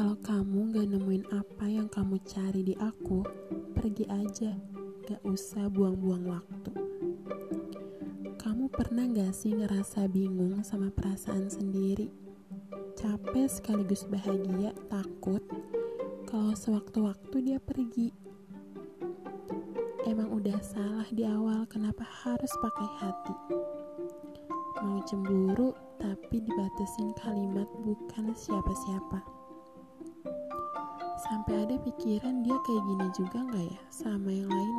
kamu gak nemuin apa yang kamu cari di aku, pergi aja, gak usah buang-buang waktu. Kamu pernah gak sih ngerasa bingung sama perasaan sendiri? Capek sekaligus bahagia, takut kalau sewaktu-waktu dia pergi. Emang udah salah di awal, kenapa harus pakai hati? Mau cemburu, tapi dibatasin kalimat bukan siapa-siapa. Sampai ada pikiran dia kayak gini juga nggak ya sama yang lain?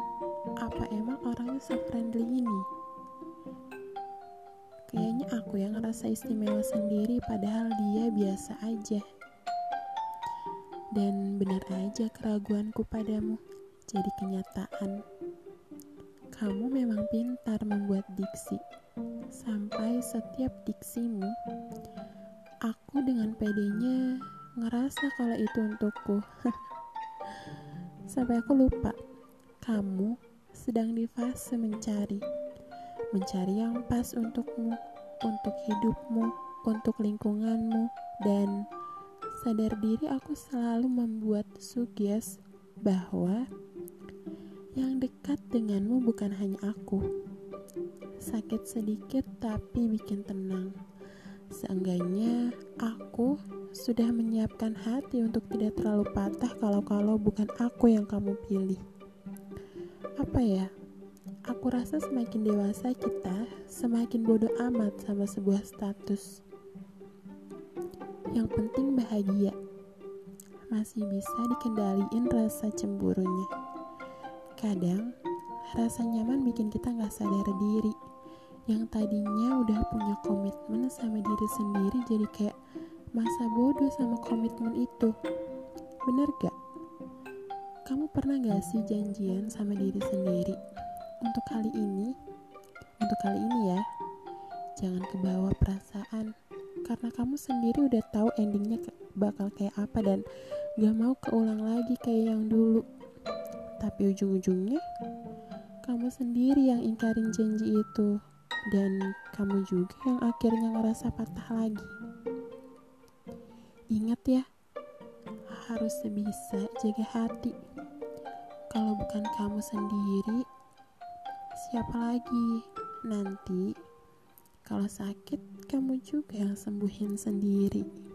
Apa emang orangnya se-friendly ini? Kayaknya aku yang ngerasa istimewa sendiri padahal dia biasa aja. Dan benar aja keraguanku padamu jadi kenyataan. Kamu memang pintar membuat diksi. Sampai setiap diksimu, aku dengan pedenya ngerasa kalau itu untukku. Sampai aku lupa, kamu sedang di fase mencari. Mencari yang pas untukmu, untuk hidupmu, untuk lingkunganmu, dan sadar diri aku selalu membuat suges bahwa yang dekat denganmu bukan hanya aku. Sakit sedikit tapi bikin tenang. Seenggaknya aku sudah menyiapkan hati untuk tidak terlalu patah kalau-kalau bukan aku yang kamu pilih. Apa ya? Aku rasa semakin dewasa kita, semakin bodoh amat sama sebuah status. Yang penting bahagia. Masih bisa dikendaliin rasa cemburunya. Kadang, rasa nyaman bikin kita nggak sadar diri. Yang tadinya udah punya komitmen sama diri sendiri jadi kayak masa bodoh sama komitmen itu. Bener gak? Kamu pernah gak sih janjian sama diri sendiri? Untuk kali ini, untuk kali ini ya, jangan kebawa perasaan. Karena kamu sendiri udah tahu endingnya bakal kayak apa dan gak mau keulang lagi kayak yang dulu. Tapi ujung-ujungnya, kamu sendiri yang ingkarin janji itu. Dan kamu juga yang akhirnya ngerasa patah lagi. Ingat ya, harus sebisa jaga hati. Kalau bukan kamu sendiri, siapa lagi? Nanti, kalau sakit, kamu juga yang sembuhin sendiri.